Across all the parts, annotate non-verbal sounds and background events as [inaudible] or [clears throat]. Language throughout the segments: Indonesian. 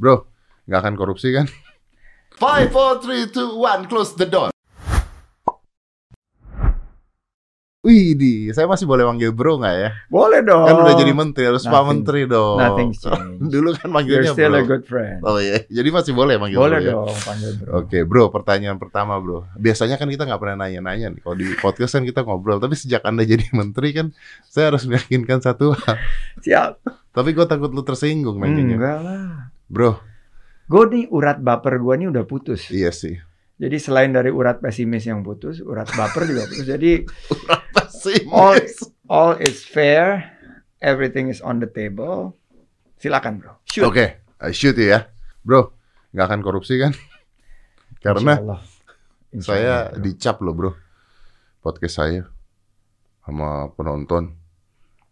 Bro, nggak akan korupsi kan? Five, four, three, two, one, close the door. Wih, di, saya masih boleh manggil bro nggak ya? Boleh dong. Kan udah jadi menteri, harus Pak Nothing- Menteri dong. Nothing's [laughs] changed. Dulu kan You're manggilnya still bro. a good friend. Oh iya, jadi masih boleh manggil Boleh bro ya? dong panggil bro. Oke bro, pertanyaan pertama bro. Biasanya kan kita nggak pernah nanya-nanya nih. Kalau di podcast kan kita ngobrol. Tapi sejak anda jadi [laughs] menteri kan, saya harus meyakinkan satu hal. Siap. Tapi gue takut lu tersinggung nantinya. Enggak lah. Bro, Gue nih urat baper gue nih udah putus. iya sih. Jadi selain dari urat pesimis yang putus, urat baper juga putus. Jadi [laughs] Apa sih? all all is fair, everything is on the table. Silakan bro. Shoot. Oke, I shoot ya. Bro, nggak akan korupsi kan? [laughs] Karena Insya Allah. Insya saya Allah, bro. dicap loh bro. Podcast saya sama penonton.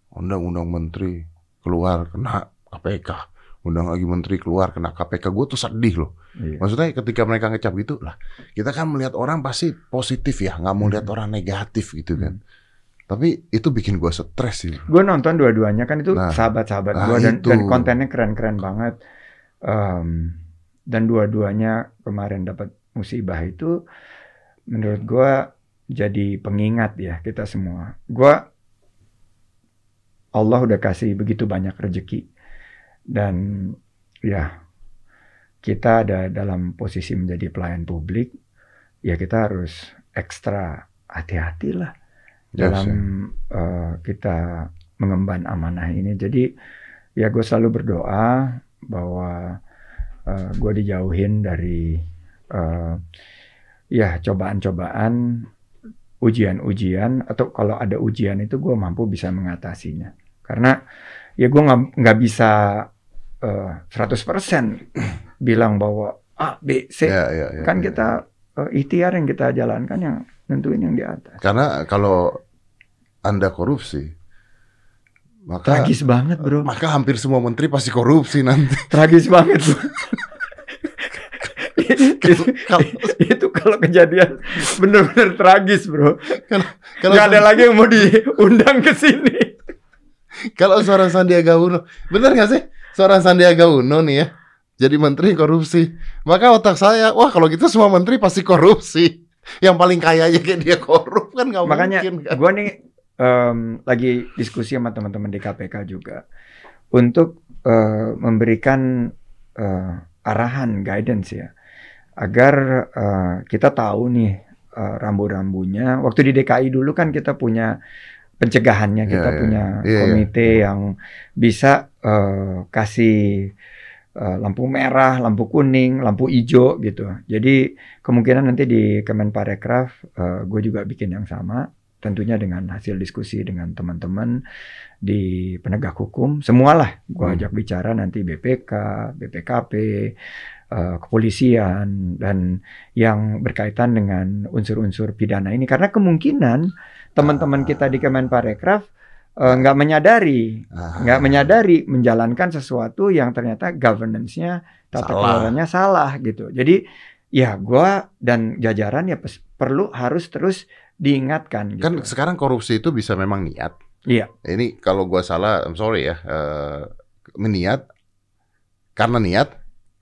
Undang-undang menteri keluar kena KPK. Undang lagi menteri keluar kena KPK. Gue tuh sedih loh. Iya. Maksudnya ketika mereka ngecap gitu lah, kita kan melihat orang pasti positif ya, nggak mau lihat Hmm. orang negatif gitu kan. Tapi itu bikin gue stres sih. Gue nonton dua-duanya kan itu Nah. sahabat-sahabat Nah, gue dan, itu. dan kontennya keren-keren banget. Em, dan dua-duanya kemarin dapat musibah itu menurut gue jadi pengingat ya kita semua. Gue Allah udah kasih begitu banyak rezeki dan ya kita ada dalam posisi menjadi pelayan publik ya kita harus ekstra hati-hati lah Yes, dalam eh, kita mengemban amanah ini. Jadi ya gue selalu berdoa bahwa eh, gue dijauhin dari eh, ya cobaan-cobaan, ujian-ujian atau kalau ada ujian itu gue mampu bisa mengatasinya. Karena ya gue nggak bisa eh, 100% bilang bahwa A, B, C. Ya, ya, ya, kan ya. kita eh, ikhtiar yang kita jalankan yang nentuin yang di atas. Karena kalau anda korupsi, maka Tragis banget bro. maka hampir semua menteri pasti korupsi nanti. [laughs] Tragis banget bro. itu, Kalau- itu kalau kejadian bener-bener tragis bro. Kalau Gak ada lagi yang mau diundang ke sini. [laughs] kalau seorang Sandiaga Uno, bener nggak sih? Seorang Sandiaga Uno nih ya, jadi menteri korupsi. Maka otak saya, wah kalau gitu semua menteri pasti korupsi. Yang paling kaya aja kayak dia korup kan nggak Makanya mungkin kan? gue nih em, lagi diskusi sama teman-teman di KPK juga untuk eh, memberikan eh, arahan guidance ya agar eh, kita tahu nih eh, rambu-rambunya. Waktu di DKI dulu kan kita punya pencegahannya, kita Iya, iya. punya Iya, iya. komite yang bisa eh, kasih eh, lampu merah, lampu kuning, lampu hijau gitu. Jadi kemungkinan nanti di Kemenparekraf eh, gue juga bikin yang sama, tentunya dengan hasil diskusi dengan teman-teman di penegak hukum, semualah gue Hmm. ajak bicara nanti BPK, BPKP, eh, kepolisian dan yang berkaitan dengan unsur-unsur pidana ini karena kemungkinan teman-teman kita di Kemenparekraf eh, nggak menyadari Ah, nggak menyadari menjalankan sesuatu yang ternyata governance-nya tata kelolanya salah gitu. Jadi ya gua dan jajaran ya pes- perlu harus terus diingatkan gitu. Kan sekarang korupsi itu bisa memang niat. Iya. Ini kalau gua salah, I'm sorry ya. eh, meniat karena niat,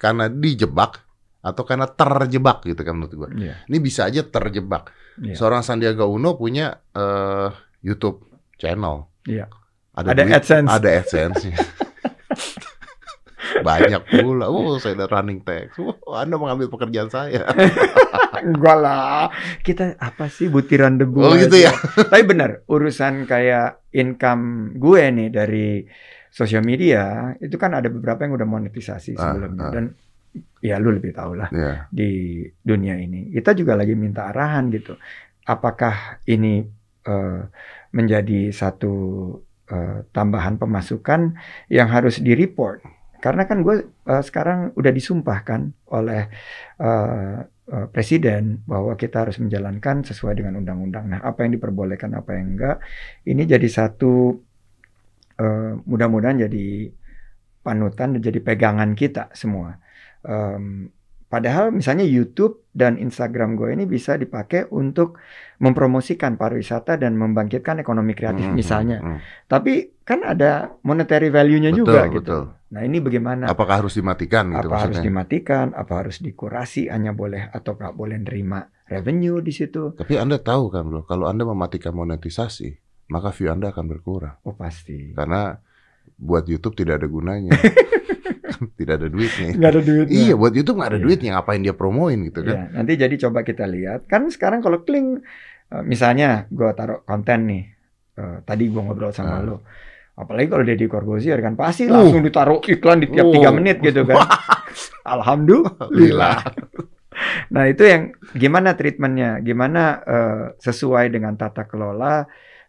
karena dijebak atau karena terjebak gitu kan menurut gua. Iya. Ini bisa aja terjebak. Iya. Seorang Sandiaga Uno punya eh, YouTube channel. Iya. Ada, Ada duit, AdSense. Ada AdSense. [laughs] Banyak pula. Oh, saya ada running text. Oh, Anda mengambil pekerjaan saya. [laughs] Enggak lah. Kita apa sih butiran debu. Oh, gitu ya? [laughs] Tapi benar, urusan kayak income gue nih dari sosial media itu kan ada beberapa yang udah monetisasi Ah, sebelumnya ah. dan ya lu lebih tahu lah Ya. di dunia ini. Kita juga lagi minta arahan gitu. Apakah ini eh, menjadi satu eh, tambahan pemasukan yang harus di-report? Karena kan gue eh, sekarang udah disumpahkan oleh eh, eh, presiden bahwa kita harus menjalankan sesuai dengan undang-undang. Nah, apa yang diperbolehkan, apa yang enggak, ini jadi satu eh, mudah-mudahan jadi panutan dan jadi pegangan kita semua. Em, padahal misalnya YouTube dan Instagram gue ini bisa dipakai untuk mempromosikan pariwisata dan membangkitkan ekonomi kreatif Hmm, misalnya. hmm, hmm. Tapi kan ada monetary value-nya Betul, juga betul. gitu. Nah ini bagaimana? Apakah harus dimatikan gitu apa harus maksudnya? dimatikan? Apa harus dikurasi? Hanya boleh atau nggak boleh nerima revenue di situ? Tapi Anda tahu kan bro, kalau Anda mematikan monetisasi, maka view Anda akan berkurang. Oh pasti. Karena buat YouTube tidak ada gunanya. [laughs] tidak ada duitnya. Nggak ada duitnya. Iya, buat YouTube nggak ada Iya. duitnya. Ngapain dia promoin gitu kan? Ya, nanti jadi coba kita lihat. Kan sekarang kalau kling, eh, misalnya gua taruh konten nih, eh, tadi gua ngobrol sama Ah. lo. Apalagi kalau Deddy Corbuzier kan pasti Uh. langsung ditaruh iklan di tiap tiga menit gitu kan. [laughs] Alhamdulillah. Nah itu yang gimana treatmentnya, gimana eh, sesuai dengan tata kelola,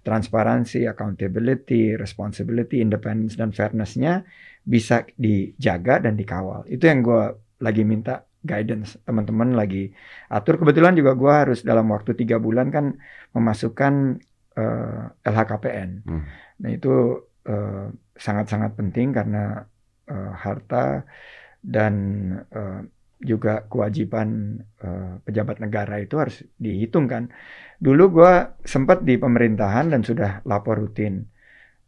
transparansi, accountability, responsibility, independence dan fairness-nya bisa dijaga dan dikawal. Itu yang gue lagi minta guidance teman-teman lagi atur. Kebetulan juga gue harus dalam waktu tiga bulan kan memasukkan eh, LHKPN. Hmm. Nah itu eh, sangat-sangat penting karena eh, harta dan eh, juga kewajiban eh, pejabat negara itu harus dihitung kan. Dulu gue sempat di pemerintahan dan sudah lapor rutin.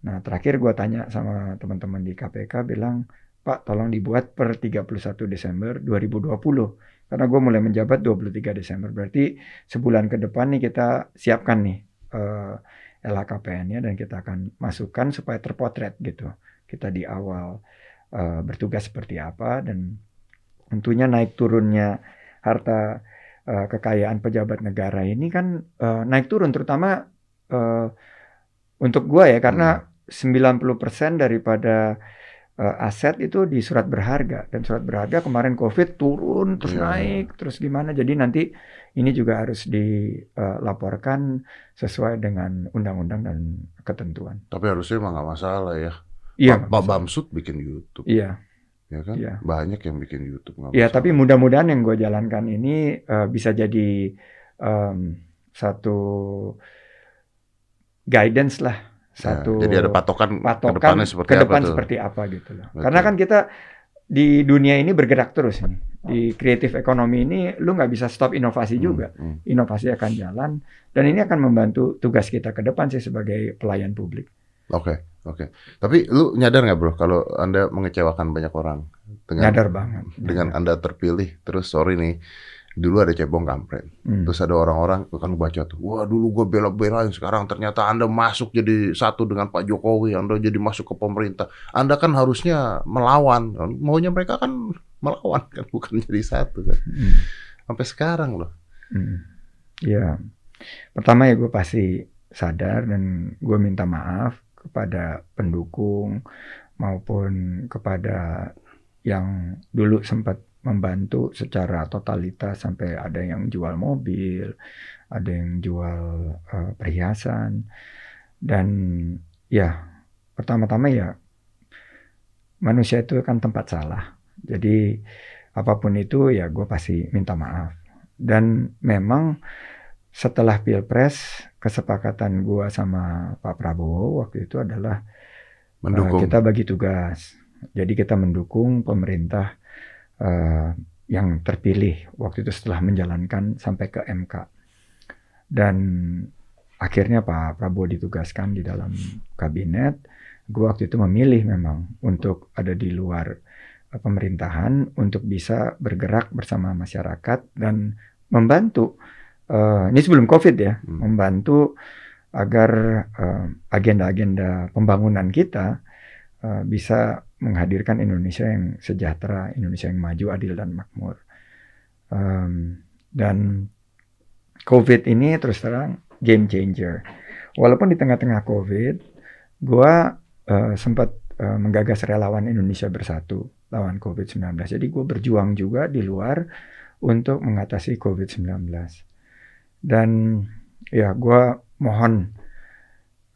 Nah terakhir gue tanya sama teman-teman di KPK bilang, Pak tolong dibuat per 31 Desember 2020. Karena gue mulai menjabat 23 Desember. Berarti sebulan ke depan nih kita siapkan nih eh, LHKPN-nya dan kita akan masukkan supaya terpotret gitu. Kita di awal eh, bertugas seperti apa dan tentunya naik turunnya harta eh, kekayaan pejabat negara ini kan eh, naik turun terutama eh, untuk gua ya karena 90% daripada eh, aset itu di surat berharga dan surat berharga kemarin Covid turun terus Iya. naik terus gimana jadi nanti ini juga harus dilaporkan sesuai dengan undang-undang dan ketentuan. Tapi harusnya emang nggak masalah ya. Iya, Pak, Pak Bamsud bikin YouTube, Iya. Ya kan? Iya. Banyak yang bikin YouTube. nggak Ya, masalah. tapi mudah-mudahan yang gue jalankan ini eh, bisa jadi em, satu guidance lah, Ya, satu jadi ada patokan, ke patokan depannya seperti ke apa depan tuh. seperti apa gitu loh. Betul. Karena kan kita di dunia ini bergerak terus nih. Di creative economy ini lu nggak bisa stop inovasi Hmm, juga. hmm. Inovasi akan jalan dan ini akan membantu tugas kita ke depan sih sebagai pelayan publik. Oke, oke. Tapi lu nyadar nggak bro kalau anda mengecewakan banyak orang dengan Nyadar banget. dengan anda terpilih terus sorry nih dulu ada cebong kampret Hmm. terus ada orang-orang kan baca tuh wah dulu gue bela-belain sekarang ternyata anda masuk jadi satu dengan Pak Jokowi anda jadi masuk ke pemerintah anda kan harusnya melawan maunya mereka kan melawan kan [laughs] bukan jadi satu kan Hmm. sampai sekarang loh Hmm. Ya, pertama ya gue pasti sadar dan gue minta maaf kepada pendukung maupun kepada yang dulu sempat membantu secara totalitas sampai ada yang jual mobil, ada yang jual eh, perhiasan dan ya pertama-tama ya manusia itu kan tempat salah. Jadi apa pun itu ya gue pasti minta maaf. Dan memang setelah pilpres kesepakatan gua sama Pak Prabowo waktu itu adalah eh, mendukung kita bagi tugas. Jadi kita mendukung pemerintah eh, yang terpilih waktu itu setelah menjalankan sampai ke MK. Dan akhirnya Pak Prabowo ditugaskan di dalam kabinet. Gua waktu itu memilih memang untuk ada di luar eh, pemerintahan untuk bisa bergerak bersama masyarakat dan membantu eh, ini sebelum Covid ya, Hmm. membantu agar eh, agenda-agenda pembangunan kita eh, bisa menghadirkan Indonesia yang sejahtera, Indonesia yang maju, adil dan makmur. Em, dan COVID ini terus terang game changer. Walaupun di tengah-tengah COVID, gua eh, sempat eh, menggagas relawan Indonesia bersatu lawan COVID-19. Jadi gue berjuang juga di luar untuk mengatasi COVID-19. Dan ya gue mohon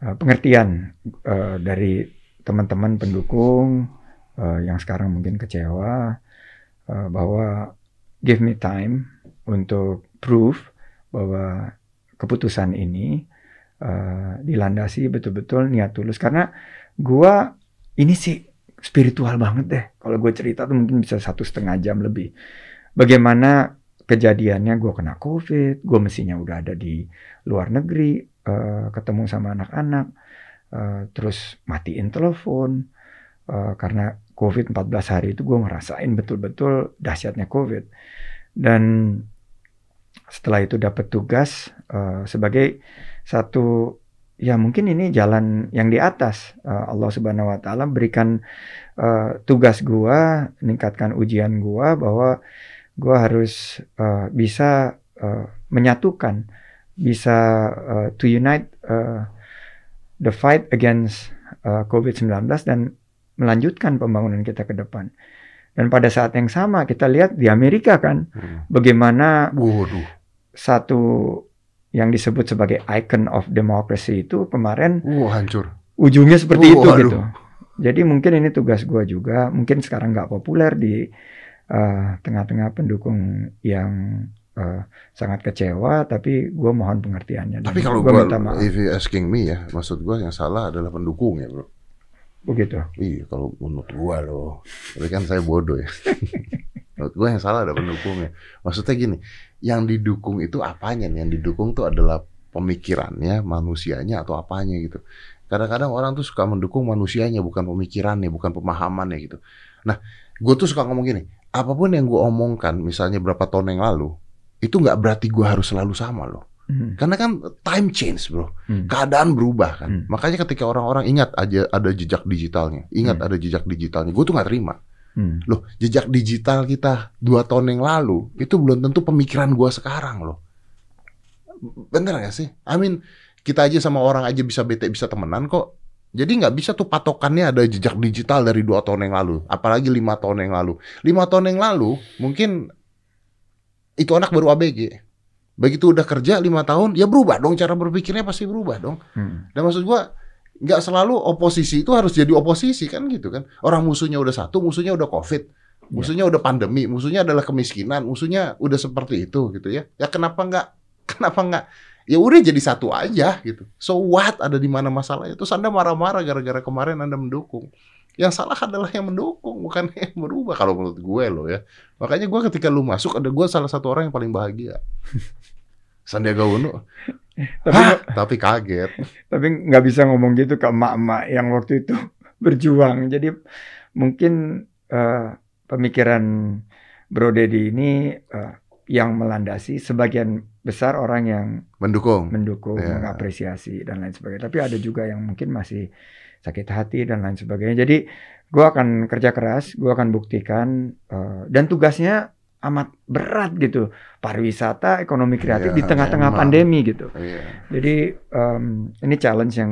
eh, pengertian eh, dari teman-teman pendukung eh, yang sekarang mungkin kecewa eh, bahwa give me time untuk proof bahwa keputusan ini eh, dilandasi betul-betul niat tulus. Karena gua ini sih spiritual banget deh. Kalau gue cerita tuh mungkin bisa satu setengah jam lebih. Bagaimana kejadiannya gue kena covid gue mestinya udah ada di luar negeri eh, ketemu sama anak-anak eh, terus matiin telepon eh, karena COVID 14 hari itu gue ngerasain betul-betul dahsyatnya COVID. Dan setelah itu dapat tugas uh, sebagai satu ya mungkin ini jalan yang di atas uh, Allah Subhanahu wa taala berikan uh, tugas gua meningkatkan ujian gua bahwa gua harus uh, bisa uh, menyatukan bisa uh, to unite uh, the fight against uh, COVID-19 dan melanjutkan pembangunan kita ke depan. Dan pada saat yang sama kita lihat di Amerika kan hmm. bagaimana Waduh. satu yang disebut sebagai icon of democracy itu kemarin uh, hancur. Ujungnya seperti uh, itu aduh. gitu. Jadi mungkin ini tugas gue juga. Mungkin sekarang nggak populer di uh, tengah-tengah pendukung yang uh, sangat kecewa, tapi gue mohon pengertiannya. Tapi kalau gue, if you asking me ya, maksud gue yang salah adalah pendukung ya bro. Begitu. Iya, kalau menurut gua loh. Tapi kan saya bodoh ya. [laughs] menurut gua yang salah ada pendukungnya. Maksudnya gini, yang didukung itu apanya nih? Yang didukung tuh adalah pemikirannya, manusianya atau apanya gitu. Kadang-kadang orang tuh suka mendukung manusianya, bukan pemikirannya, bukan pemahamannya gitu. Nah, gue tuh suka ngomong gini, apa pun yang gue omongkan, misalnya berapa tahun yang lalu, itu nggak berarti gue harus selalu sama loh. Hmm. Karena kan time change, bro. Hmm. Keadaan berubah kan. Hmm. Makanya ketika orang-orang ingat aja ada jejak digitalnya, ingat hmm. ada jejak digitalnya, gue tuh nggak terima. Hmm. Loh, jejak digital kita dua tahun yang lalu itu belum tentu pemikiran gue sekarang loh. Bener gak sih? I mean, kita aja sama orang aja bisa bete, bisa temenan kok. Jadi nggak bisa tuh patokannya ada jejak digital dari dua tahun yang lalu, apalagi lima tahun yang lalu. Lima tahun yang lalu mungkin itu anak baru ABG Begitu udah kerja lima tahun, ya berubah dong cara berpikirnya pasti berubah dong. Hmm. Dan maksud gua nggak selalu oposisi itu harus jadi oposisi kan gitu kan. Orang musuhnya udah satu, musuhnya udah covid, ya. musuhnya yeah. udah pandemi, musuhnya adalah kemiskinan, musuhnya udah seperti itu gitu ya. Ya kenapa nggak? [laughs] Kenapa nggak? Ya udah jadi satu aja gitu. So what? Ada di mana masalahnya? Terus anda marah-marah gara-gara kemarin anda mendukung. Yang salah adalah yang mendukung, bukan [laughs] yang berubah. Kalau menurut gue loh ya. Makanya gue ketika lu masuk, ada gue salah satu orang yang paling bahagia. [laughs] Sandiaga Uno. [laughs] tapi, Hah? tapi kaget. Tapi nggak bisa ngomong gitu ke emak-emak yang waktu itu berjuang. Jadi mungkin uh, pemikiran Bro Dedi ini uh, yang melandasi sebagian besar orang yang mendukung, mendukung, yeah. mengapresiasi dan lain sebagainya. Tapi ada juga yang mungkin masih sakit hati dan lain sebagainya. Jadi gue akan kerja keras, gue akan buktikan uh, dan tugasnya amat berat gitu pariwisata ekonomi kreatif ya, di tengah-tengah pandemi gitu. Ya. Jadi um, ini challenge yang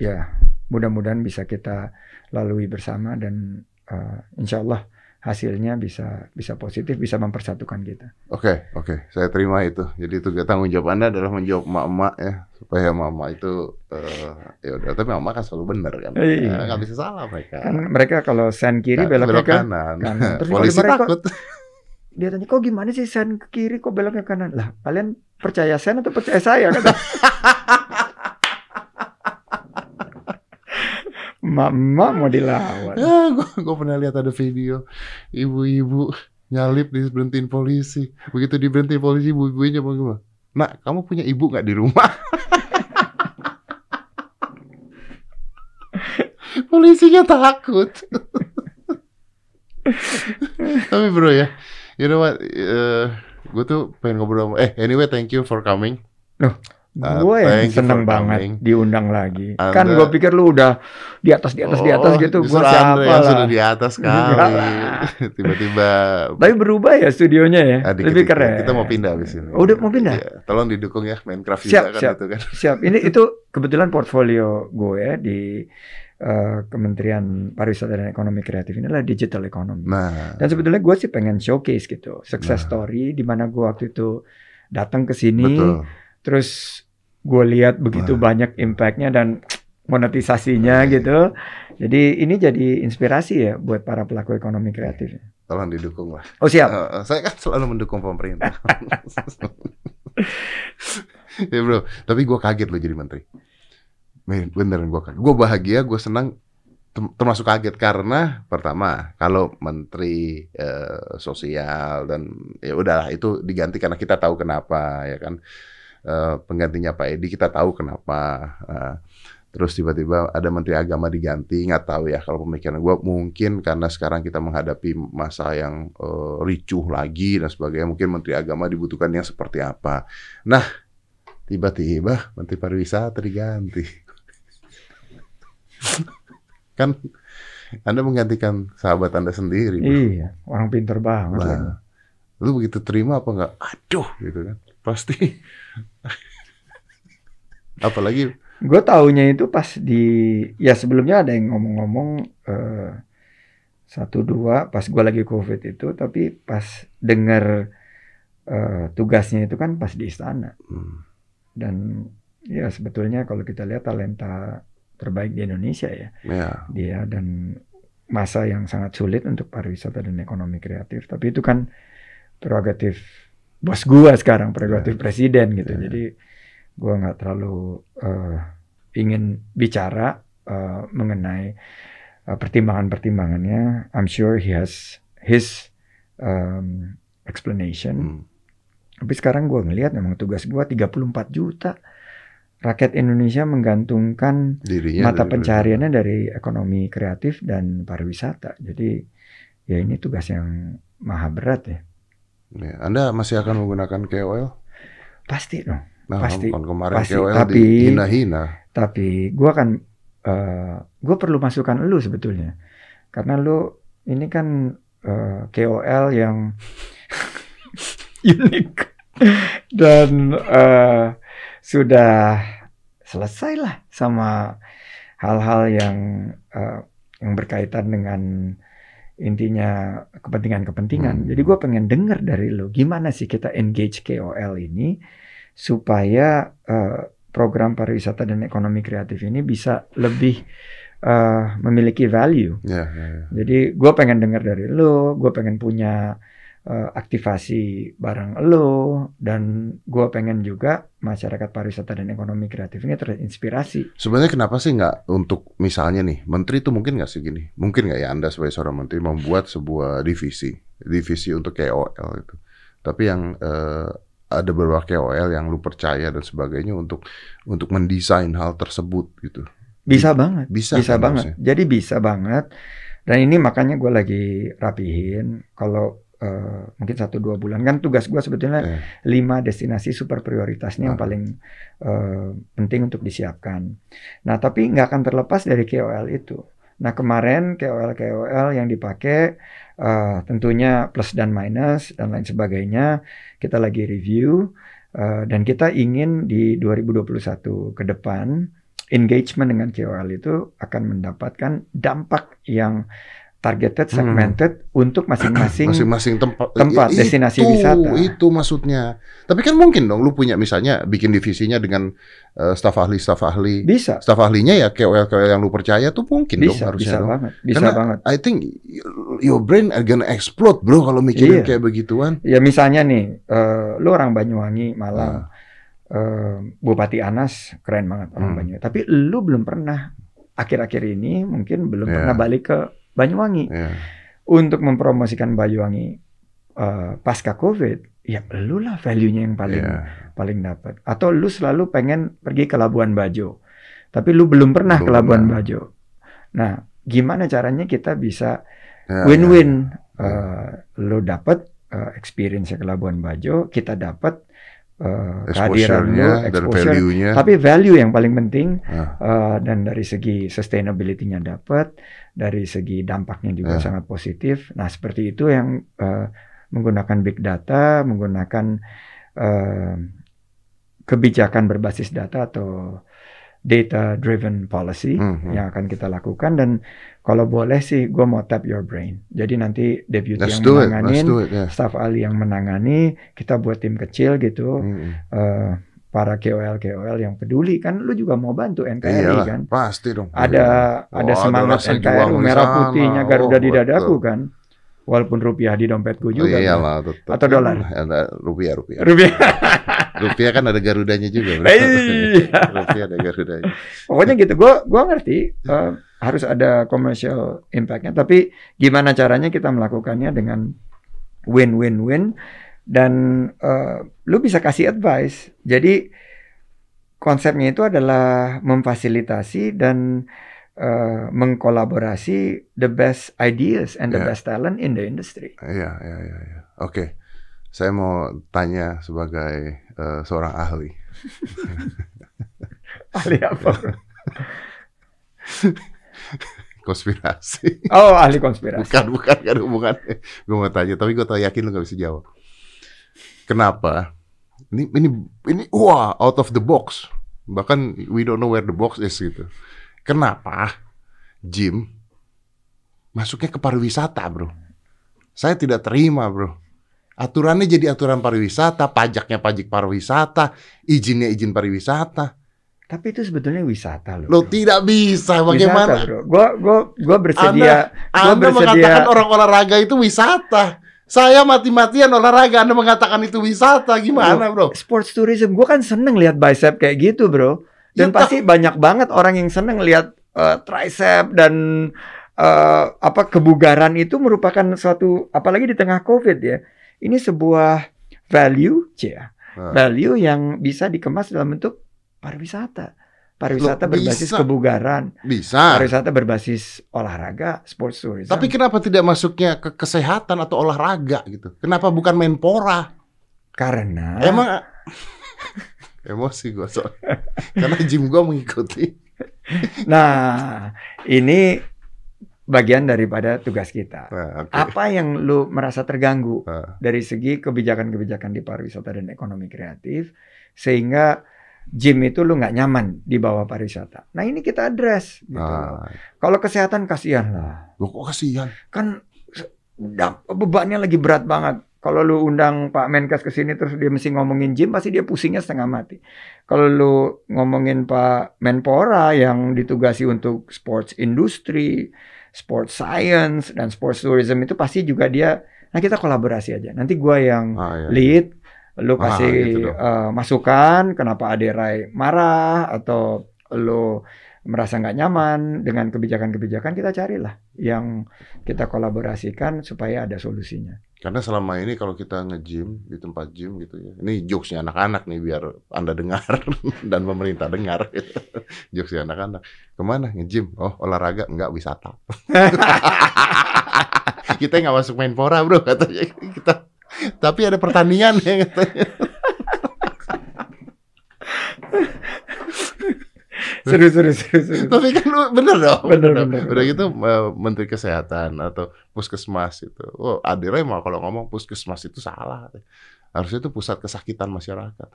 ya mudah-mudahan bisa kita lalui bersama dan uh, insya Allah hasilnya bisa bisa positif, bisa mempersatukan kita. Oke, okay, oke, okay. saya terima itu. Jadi itu tanggung jawab Anda adalah menjawab emak-emak ya supaya mama itu uh, ya udah tapi mama kan selalu benar kan iya. nggak bisa salah mereka kan mereka kalau sen kiri nah, belok, belok ke kanan, kanan. Terus [laughs] polisi takut [laughs] dia tanya kok gimana sih sen kiri kok belok ke kanan lah kalian percaya sen atau percaya saya kata [laughs] Mama mau dilawan. Ya, gue pernah lihat ada video ibu-ibu nyalip di berhentiin polisi. Begitu diberhentiin polisi, ibu-ibunya mau gimana? Nak, kamu punya ibu nggak di rumah? [laughs] Polisinya takut. [laughs] Tapi bro ya, you know what? Uh, gue tuh pengen ngobrol sama. Eh, anyway, thank you for coming. Loh, Uh, gue yang seneng banget coming. diundang lagi. Anda, kan gue pikir lu udah di atas di atas oh, di atas oh, gitu. Gue siapa yang lah. sudah di atas [laughs] kali. [laughs] Tiba-tiba. Tapi berubah ya studionya ya. Adik, Lebih keren. Kita mau pindah abis ini. Oh, udah mau pindah. Ya, tolong didukung ya Minecraft siap, juga kan itu kan. [laughs] Siap. Ini itu kebetulan portfolio gue ya di uh, Kementerian Pariwisata dan Ekonomi Kreatif ini adalah digital economy. Nah. Dan sebetulnya gue sih pengen showcase gitu, success nah. story di mana gue waktu itu datang ke sini. Betul. Terus gue lihat begitu Wah. banyak impactnya dan monetisasinya gitu. Jadi ini jadi inspirasi ya buat para pelaku ekonomi kreatif. Tolong didukung lah. Oh siap. Uh, saya kan selalu mendukung pemerintah. [laughs] ya bro, tapi gue kaget loh jadi menteri. Bener gue kaget. Gue bahagia, gue senang, termasuk kaget karena pertama kalau menteri uh, sosial dan ya udahlah itu diganti karena kita tahu kenapa ya kan uh, penggantinya Pak Edi kita tahu kenapa. Uh, terus tiba-tiba ada menteri agama diganti nggak tahu ya kalau pemikiran gue mungkin karena sekarang kita menghadapi masa yang uh, ricuh lagi dan sebagainya mungkin menteri agama dibutuhkan yang seperti apa. Nah tiba-tiba menteri pariwisata diganti. [laughs] Kan anda menggantikan sahabat anda sendiri bro. iya orang pinter banget Nah, lu begitu terima apa nggak? Aduh gitu kan pasti. [laughs] Apalagi Gue taunya itu pas di ya sebelumnya ada yang ngomong-ngomong eh, satu dua pas gue lagi covid itu tapi pas denger eh, tugasnya itu kan pas di istana. Hmm, dan ya sebetulnya kalau kita lihat talenta terbaik di Indonesia ya. Ya. Dia dan masa yang sangat sulit untuk pariwisata dan ekonomi kreatif. Tapi itu kan prerogatif bos gua sekarang prerogatif presiden gitu. Ya. jadi gua nggak terlalu eh, ingin bicara eh, mengenai eh, pertimbangan-pertimbangannya. I'm sure he has his um, explanation. Hmm, tapi sekarang gua ngelihat memang tugas gua 34 juta. Rakyat Indonesia menggantungkan dirinya mata dari- pencariannya dari ekonomi kreatif dan pariwisata. Jadi ya ini tugas yang maha berat ya. Ya, Anda masih akan menggunakan KOL? Pasti dong. Nah, Pasti, kan kemarin pasti. KOL Tapi- dihina-hina. Tapi gua kan eh gua perlu masukan lu sebetulnya. Karena lu ini kan eh, KOL yang [laughs] unik dan eh, sudah selesai lah sama hal-hal yang eh, yang berkaitan dengan intinya kepentingan-kepentingan. Hmm. Jadi gue pengen denger dari lo gimana sih kita engage KOL ini supaya eh, program pariwisata dan ekonomi kreatif ini bisa lebih eh, memiliki value. Ya, ya, ya. Jadi gue pengen denger dari lo, gue pengen punya eh, aktivasi bareng lo, dan gue pengen juga masyarakat pariwisata dan ekonomi kreatif ini terinspirasi. Sebenarnya kenapa sih nggak untuk misalnya nih menteri itu mungkin nggak sih gini? Mungkin nggak ya Anda sebagai seorang menteri membuat sebuah divisi, divisi untuk KOL itu. Tapi yang eh, ada beberapa KOL yang lu percaya dan sebagainya untuk untuk mendesain hal tersebut gitu. Bisa banget, Bisa, bisa kan banget. Jadi bisa banget. Dan ini makanya gue lagi rapihin. Kalau eh, mungkin satu dua bulan kan tugas gue sebetulnya Eh. lima destinasi super prioritasnya yang Ah. paling eh, penting untuk disiapkan. Nah tapi nggak akan terlepas dari KOL itu. Nah kemarin KOL KOL yang dipakai eh, tentunya plus dan minus dan lain sebagainya kita lagi review eh, dan kita ingin di 2021 ke depan engagement dengan KOL itu akan mendapatkan dampak yang targeted, Hmm. segmented untuk masing-masing [clears throat] Masing-masing tempat tempat, I- destinasi itu, wisata. Itu maksudnya. Tapi kan mungkin dong lu punya misalnya bikin divisinya dengan eh, staf ahli staf ahli. bisa, Staf ahlinya ya KOL KOL yang lu percaya tuh mungkin dong bisa, harusnya bisa dong. banget, bisa Karena banget. I think your brain are gonna explode bro kalau mikirin Iya. kayak begituan. Ya misalnya nih, eh, lu orang Banyuwangi, Malang, Ah. eh, Bupati Anas keren banget orang Hmm. Banyuwangi. Tapi lu belum pernah akhir-akhir ini mungkin belum Iya. pernah balik ke Banyuwangi Ya. untuk mempromosikan Banyuwangi eh, pasca Covid. Ya lu lah value-nya yang paling Iya. paling dapat. Atau lu selalu pengen pergi ke Labuan Bajo, tapi lu belum pernah ke Belum Labuan pernah. Bajo. Nah, gimana caranya kita bisa Ya, win-win? ya. Eh, lu dapat eh, experience ke Labuan Bajo, kita dapat eh, kehadiran lu, Exposure-nya dan value-nya. tapi value yang paling penting Ah. eh, dan dari segi sustainability-nya dapat, dari segi dampaknya juga Ya. sangat positif. Nah, seperti itu yang eh, menggunakan big data, menggunakan eh, kebijakan berbasis data atau data driven policy Mhm. yang akan kita lakukan dan kalau boleh sih gue mau tap your brain. Jadi nanti deputy Let's yang do it, let's menanganin, do it. Ya. staf ahli yang menangani, kita buat tim kecil gitu, Mm-mm. eh, para KOL KOL yang peduli kan, lu juga mau bantu NKRI Iyalah, kan. pasti dong. Ada Oh, ada semangat rasa NKRI merah putihnya Garuda Oh, di dadaku betul. kan. Walaupun rupiah di dompetku juga. kan. iyalah, tetap. Atau dolar? Ada rupiah, rupiah. Rupiah. [laughs] rupiah kan ada garudanya juga. Iya. [laughs] rupiah ada garudanya. Pokoknya gitu, gua gua ngerti eh, harus ada commercial impact-nya, tapi gimana caranya kita melakukannya dengan win-win-win dan eh, lu bisa kasih advice. Jadi konsepnya itu adalah memfasilitasi dan uh, mengkolaborasi the best ideas and the Ya. best talent in the industry. Iya, iya, iya. iya. Oke, saya mau tanya sebagai eh, seorang ahli. [laughs] Ahli apa? [laughs] konspirasi. Oh, ahli konspirasi. Bukan, bukan, ada hubungannya. Gue mau tanya, tapi gue tau yakin lu gak bisa jawab. Kenapa? Ini, ini, ini, wah, out of the box. Bahkan we don't know where the box is gitu. Kenapa gym masuknya ke pariwisata, bro? Saya tidak terima, bro. Aturannya jadi aturan pariwisata, pajaknya pajak pariwisata, izinnya izin pariwisata. Tapi itu sebetulnya wisata loh. Lo bro. tidak bisa, Wisata, bagaimana? bro. Gua gua gua bersedia gua Anda bersedia mengatakan orang olahraga itu wisata. Saya mati-matian olahraga, Anda mengatakan itu wisata. Gimana, bro? sports tourism. Gua kan seneng lihat bicep kayak gitu, bro. Dan Ya, pasti banyak banget orang yang seneng lihat eh, tricep dan eh, apa kebugaran itu merupakan suatu apalagi di tengah Covid ya. Ini sebuah value, ya. Nah. Value yang bisa dikemas dalam bentuk pariwisata. Pariwisata Loh, berbasis bisa. kebugaran, Bisa. pariwisata berbasis olahraga, sports tourism. Tapi kenapa tidak masuknya ke kesehatan atau olahraga gitu? Kenapa bukan menpora? karena Emang [laughs] emosi gue soalnya. [laughs] Karena gym gue mengikuti. Nah, ini bagian daripada tugas kita. Nah, oke. Apa yang lu merasa terganggu Nah, dari segi kebijakan-kebijakan di pariwisata dan ekonomi kreatif sehingga gym itu lu nggak nyaman di bawah pariwisata. Nah ini kita address. Gitu. nah. Kalau kesehatan kasihan lah, Loh, kok kasihan? kan bebannya lagi berat banget. Kalau lu undang Pak Menkes ke sini terus dia mesti ngomongin gym, pasti dia pusingnya setengah mati. Kalau lu ngomongin Pak Menpora yang ditugasi untuk sports industry, sports science dan sports tourism itu pasti juga dia. Nah kita kolaborasi aja. Nanti gua yang Ah, iya. lead, lu Ah, kasih gitu dong. eh, masukan kenapa Aderai marah atau lu merasa nggak nyaman dengan kebijakan-kebijakan kita carilah yang kita kolaborasikan supaya ada solusinya. Karena selama ini kalau kita nge-gym di tempat gym gitu ya. Ini jokesnya anak-anak nih biar Anda dengar [laughs] dan pemerintah dengar. [laughs] jokesnya anak-anak. Ke mana nge-gym? Oh olahraga enggak wisata. [laughs] kita nggak masuk menpora bro katanya kita. Tapi ada pertandingan ya katanya. Seru seru seru. Tapi kan bener dong. Bener, Udah- bener, Udah bener. gitu eh, Menteri Kesehatan atau Puskesmas itu. Oh, Adira mah kalau ngomong Puskesmas itu salah. Harusnya itu pusat kesakitan masyarakat.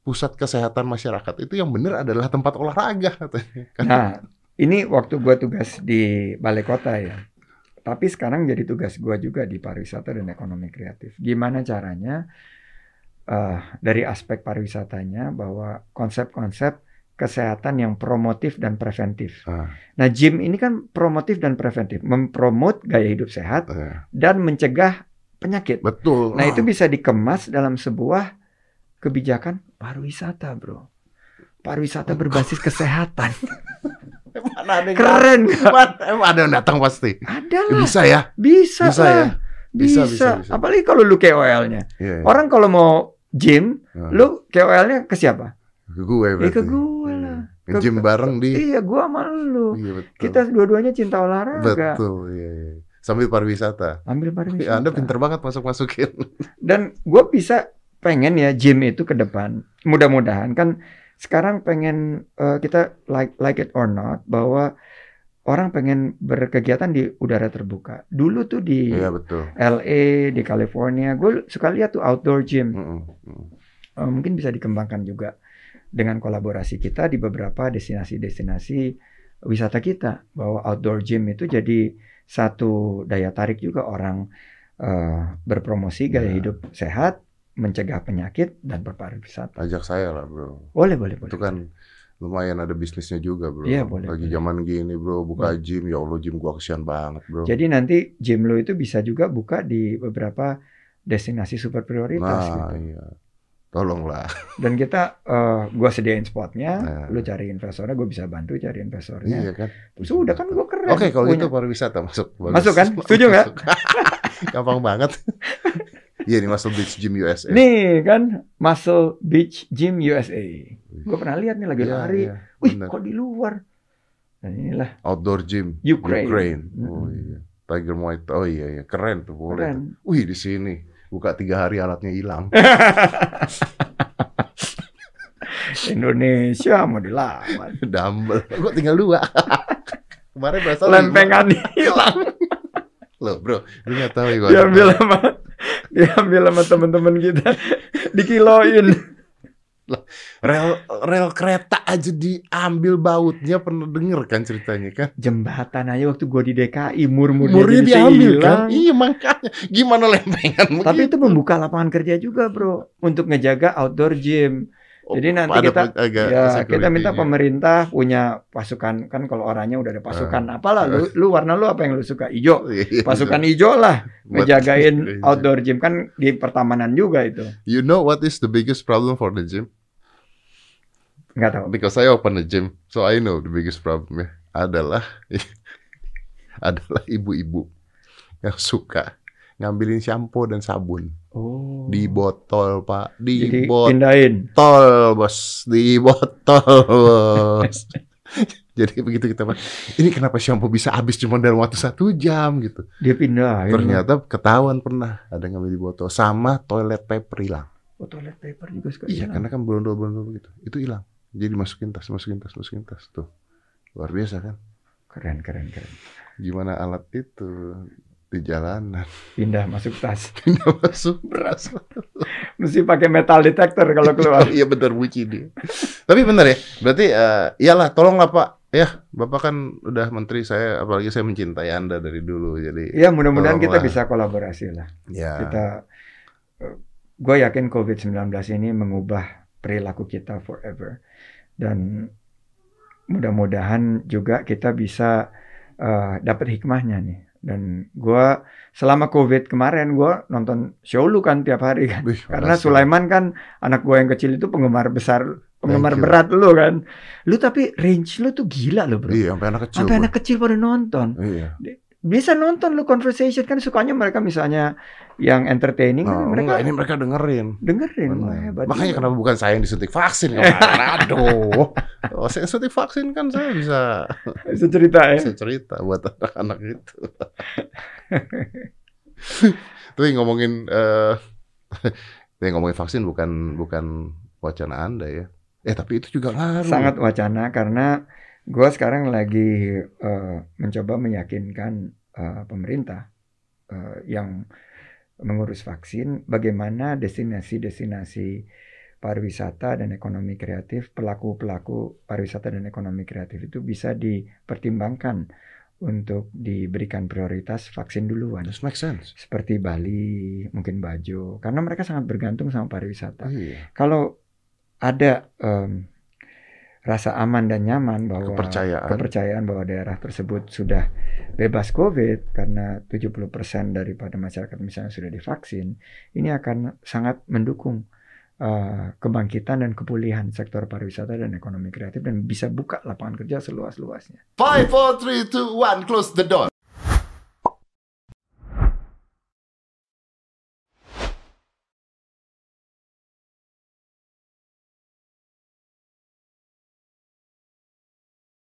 Pusat kesehatan masyarakat itu yang benar adalah tempat olahraga katanya. Kan? Nah, ini waktu gua tugas di balai kota ya. Tapi sekarang jadi tugas gua juga di pariwisata dan ekonomi kreatif. Gimana caranya eh, dari aspek pariwisatanya bahwa konsep-konsep kesehatan yang promotif dan preventif. Ah. Nah, gym ini kan promotif dan preventif, mempromot gaya hidup sehat Eh, dan mencegah penyakit. betul. Nah, itu bisa dikemas dalam sebuah kebijakan pariwisata, Bro. Pariwisata berbasis kesehatan. [laughs] mana ada Keren? Mana- Emang ada yang datang pasti. Ada Eh, lah. Bisa ya? Bisa, Bisa lah. ya? Bisa, Bisa, bisa, bisa. Apalagi kalau lu KOL-nya. Iya. iya. Orang kalau mau gym, Ah. lu KOL-nya ke siapa? Ke gue Ya berarti. ke gue lah. Iya. Nge-gym bareng di. Iya, gua sama lu. Iya betul. Kita dua-duanya cinta olahraga. betul. Iya, iya. Sambil pariwisata. Ambil pariwisata. Ya, anda pinter banget masuk-masukin. [laughs] Dan gue bisa pengen ya gym itu ke depan. Mudah-mudahan kan sekarang pengen eh, kita like like it or not bahwa orang pengen berkegiatan di udara terbuka. Dulu tuh di Iya betul. LA, di California, gue suka lihat tuh outdoor gym. Mm-mm, mm. Eh, mungkin bisa dikembangkan juga dengan kolaborasi kita di beberapa destinasi-destinasi wisata kita bahwa outdoor gym itu jadi satu daya tarik juga orang eh, berpromosi gaya Ya. hidup sehat, mencegah penyakit dan berpariwisata. Ajak saya lah bro. Boleh, boleh, boleh. Itu kan lumayan ada bisnisnya juga bro. Iya, boleh, Lagi boleh. zaman gini bro, buka gym, ya Allah gym gua kesian banget bro. Jadi nanti gym lo itu bisa juga buka di beberapa destinasi super prioritas nah gitu. iya, tolonglah. Dan kita, eh, gua sediain spotnya, Nah. lu cari investornya, gue bisa bantu cari investornya. Iya kan. Sudah kan gue keren. Oke kalau punya. gitu pariwisata masuk. Bagus. Masuk kan? Setuju nggak? [laughs] Gampang banget. Iya nih Muscle Beach Gym USA. Nih kan Muscle Beach Gym USA. gue pernah lihat nih lagi Iya, lari. iya, Wih, kok di luar? Dan inilah Outdoor gym. Ukraine. Oh Mm-mm. iya. Tiger Muay Thai. Oh iya iya, keren tuh boleh. keren. tuh. Wih, di sini buka tiga hari alatnya hilang. [laughs] Indonesia mau dilawan. [laughs] Dumbbell. Kok tinggal dua. [laughs] Kemarin berasa Lempengan hilang. Loh, bro, lu nggak tahu ya. Diambil sama diambil sama teman-teman kita. Dikiloin. Rel rel kereta aja diambil bautnya pernah denger kan ceritanya kan? Jembatan aja waktu gua di DKI murmur Murnya diambil kan? Iya makanya. Gimana lempengan Tapi itu begitu? membuka lapangan kerja juga, Bro, untuk ngejaga outdoor gym. Oh, Jadi nanti ada kita agak ya kita minta pemerintah punya pasukan kan kalau orangnya udah ada pasukan Ah. apalah lu lu warna lu apa yang lu suka hijau [laughs] Iya, pasukan hijau lah ngejagain [laughs] outdoor gym kan di pertamanan juga itu You know what is the biggest problem for the gym? Nggak tahu Because I open a gym, so I know the biggest problem ya adalah [laughs] adalah ibu-ibu yang suka ngambilin shampoo dan sabun oh di botol pak, di jadi botol pindahin bos, di botol [laughs] bos. Jadi begitu kita pak, ini kenapa shampoo bisa habis cuma dalam waktu satu jam gitu? dia pindahin Ternyata ketahuan pernah ada ngambil di botol sama toilet paper hilang. oh, toilet paper juga suka Iya, hilang. karena kan berondol-berondol begitu. Itu hilang. Jadi masukin tas, masukin tas, masukin tas tuh. Luar biasa kan? keren keren keren Gimana alat itu di jalanan pindah masuk tas [laughs] pindah masuk beras. mesti pakai metal detector kalau keluar iya benar bunyi dia. Tapi benar ya. Berarti eh, iyalah tolonglah Pak. Ya, Bapak kan udah menteri saya apalagi saya mencintai Anda dari dulu. Jadi ya mudah-mudahan kita bisa kolaborasi lah ya kita gue yakin COVID-19 ini mengubah perilaku kita forever dan mudah-mudahan juga kita bisa eh, dapat hikmahnya nih dan gue selama COVID kemarin gue nonton show lu kan tiap hari kan Wih, karena makasih. Sulaiman kan anak gue yang kecil itu penggemar besar penggemar berat lu kan lu tapi range lu tuh gila lo bro Iya, sampai anak kecil. sampai Bro. anak kecil pada nonton Iya. Bisa nonton lu conversation kan sukanya mereka misalnya yang entertaining kan Oh, mereka enggak, ini mereka dengerin. dengerin Benar. wah, hebat Makanya juga. kenapa bukan saya yang disuntik vaksin kemarin? [laughs] Aduh. Oh, saya suntik vaksin kan saya bisa [laughs] bisa cerita ya bisa cerita buat anak-anak itu. [laughs] Tapi ngomongin eh ya ngomongin vaksin bukan bukan wacana Anda ya. Eh tapi itu juga ngaruh. sangat wacana karena gue sekarang lagi eh, mencoba meyakinkan eh, pemerintah eh, yang mengurus vaksin bagaimana destinasi-destinasi pariwisata dan ekonomi kreatif pelaku-pelaku pariwisata dan ekonomi kreatif itu bisa dipertimbangkan untuk diberikan prioritas vaksin duluan This makes sense. seperti Bali mungkin Bajo karena mereka sangat bergantung sama pariwisata Oh, iya. kalau ada em, rasa aman dan nyaman bahwa Kepercayaan. kepercayaan bahwa daerah tersebut sudah bebas COVID karena 70% daripada masyarakat misalnya sudah divaksin, ini akan sangat mendukung eh, kebangkitan dan kepulihan sektor pariwisata dan ekonomi kreatif dan bisa buka lapangan kerja seluas-luasnya. Five, four, three, two, one, close the door.